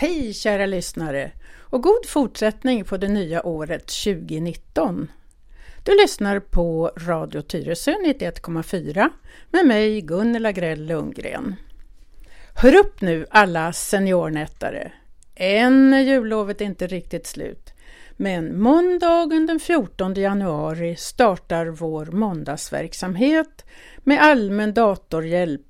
Hej kära lyssnare och god fortsättning på det nya året 2019. Du lyssnar på Radio Tyresö 91,4 med mig Gunnela Grell Lundgren. Hör upp nu alla seniornättare! Än är jullovet inte riktigt slut. Men måndagen den 14 januari startar vår måndagsverksamhet med allmän datorhjälp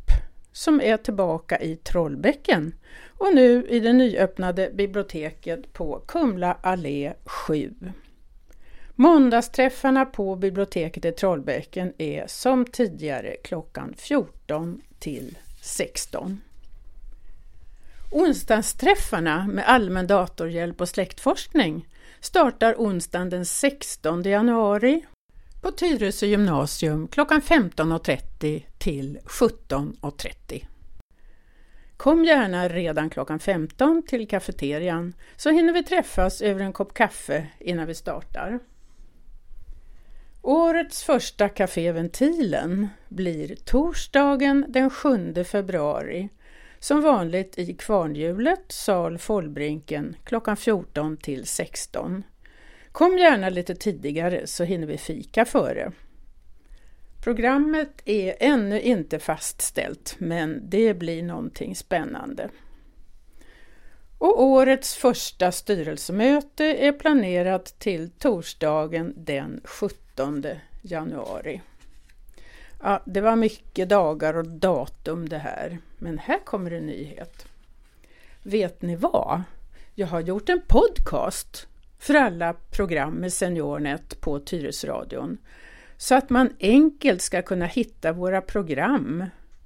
som är tillbaka i Trollbäcken och nu i det nyöppnade biblioteket på Kumla allé 7. Måndagsträffarna på biblioteket i Trollbäcken är som tidigare klockan 14 till 16. Onsdagsträffarna med allmän datorhjälp och släktforskning startar onsdagen den 16 januari på Tyresö gymnasium klockan 15.30 till 17.30. Kom gärna redan klockan 15 till kafeterian så hinner vi träffas över en kopp kaffe innan vi startar. Årets första Café Ventilen blir torsdagen den 7 februari som vanligt i Kvarnhjulet, sal Follbrinken klockan 14 till 16. Kom gärna lite tidigare så hinner vi fika före. Programmet är ännu inte fastställt men det blir någonting spännande. Och årets första styrelsemöte är planerat till torsdagen den 17 januari. Ja, det var mycket dagar och datum det här, men här kommer en nyhet. Vet ni vad? Jag har gjort en podcast för alla program med SeniorNet på Tyresradion så att man enkelt ska kunna hitta våra program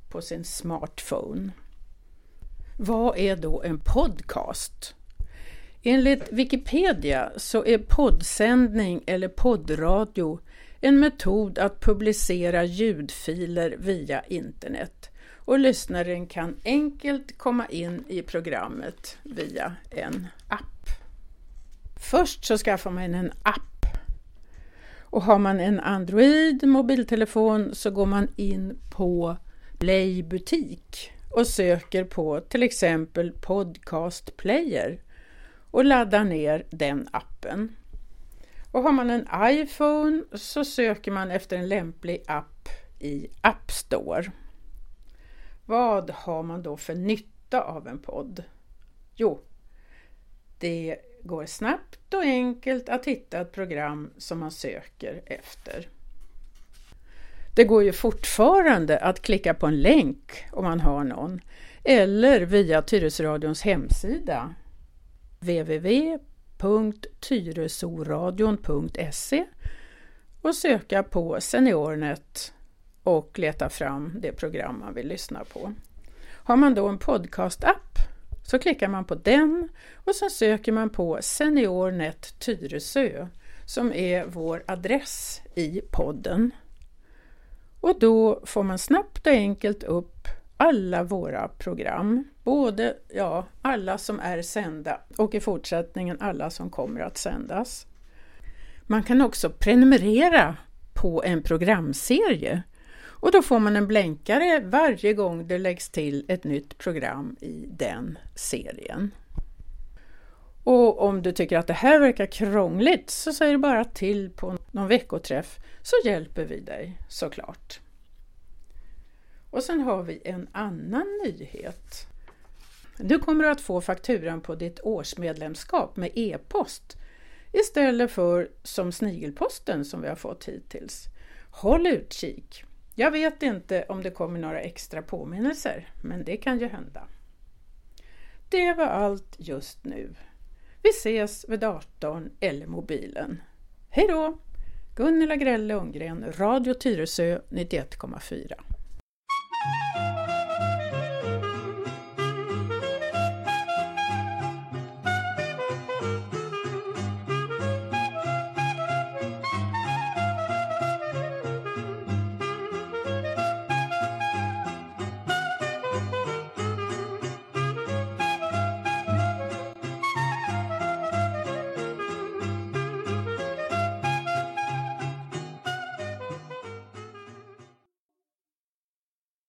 på sin smartphone. Vad är då en podcast? Enligt Wikipedia så är poddsändning eller poddradio en metod att publicera ljudfiler via internet och lyssnaren kan enkelt komma in i programmet via en app. Först så skaffar man en app och har man en Android mobiltelefon så går man in på Play butik och söker på till exempel Podcast Player och laddar ner den appen. Och har man en iPhone så söker man efter en lämplig app i App Store. Vad har man då för nytta av en podd? Jo, det går snabbt och enkelt att hitta ett program som man söker efter. Det går ju fortfarande att klicka på en länk om man har någon eller via Tyresöradions hemsida www.tyresoradion.se och söka på SeniorNet och leta fram det program man vill lyssna på. Har man då en podcast-app så klickar man på den och sen söker man på SeniorNet Tyresö som är vår adress i podden. Och då får man snabbt och enkelt upp alla våra program, både ja, alla som är sända och i fortsättningen alla som kommer att sändas. Man kan också prenumerera på en programserie och då får man en blänkare varje gång det läggs till ett nytt program i den serien. Och om du tycker att det här verkar krångligt så säg bara till på någon veckoträff så hjälper vi dig såklart. Och sen har vi en annan nyhet. Du kommer att få fakturan på ditt årsmedlemskap med e-post istället för som snigelposten som vi har fått hittills. Håll utkik! Jag vet inte om det kommer några extra påminnelser, men det kan ju hända. Det var allt just nu. Vi ses vid datorn eller mobilen. Hej då! Gunilla Grelle Ungren, Radio Tyresö 91,4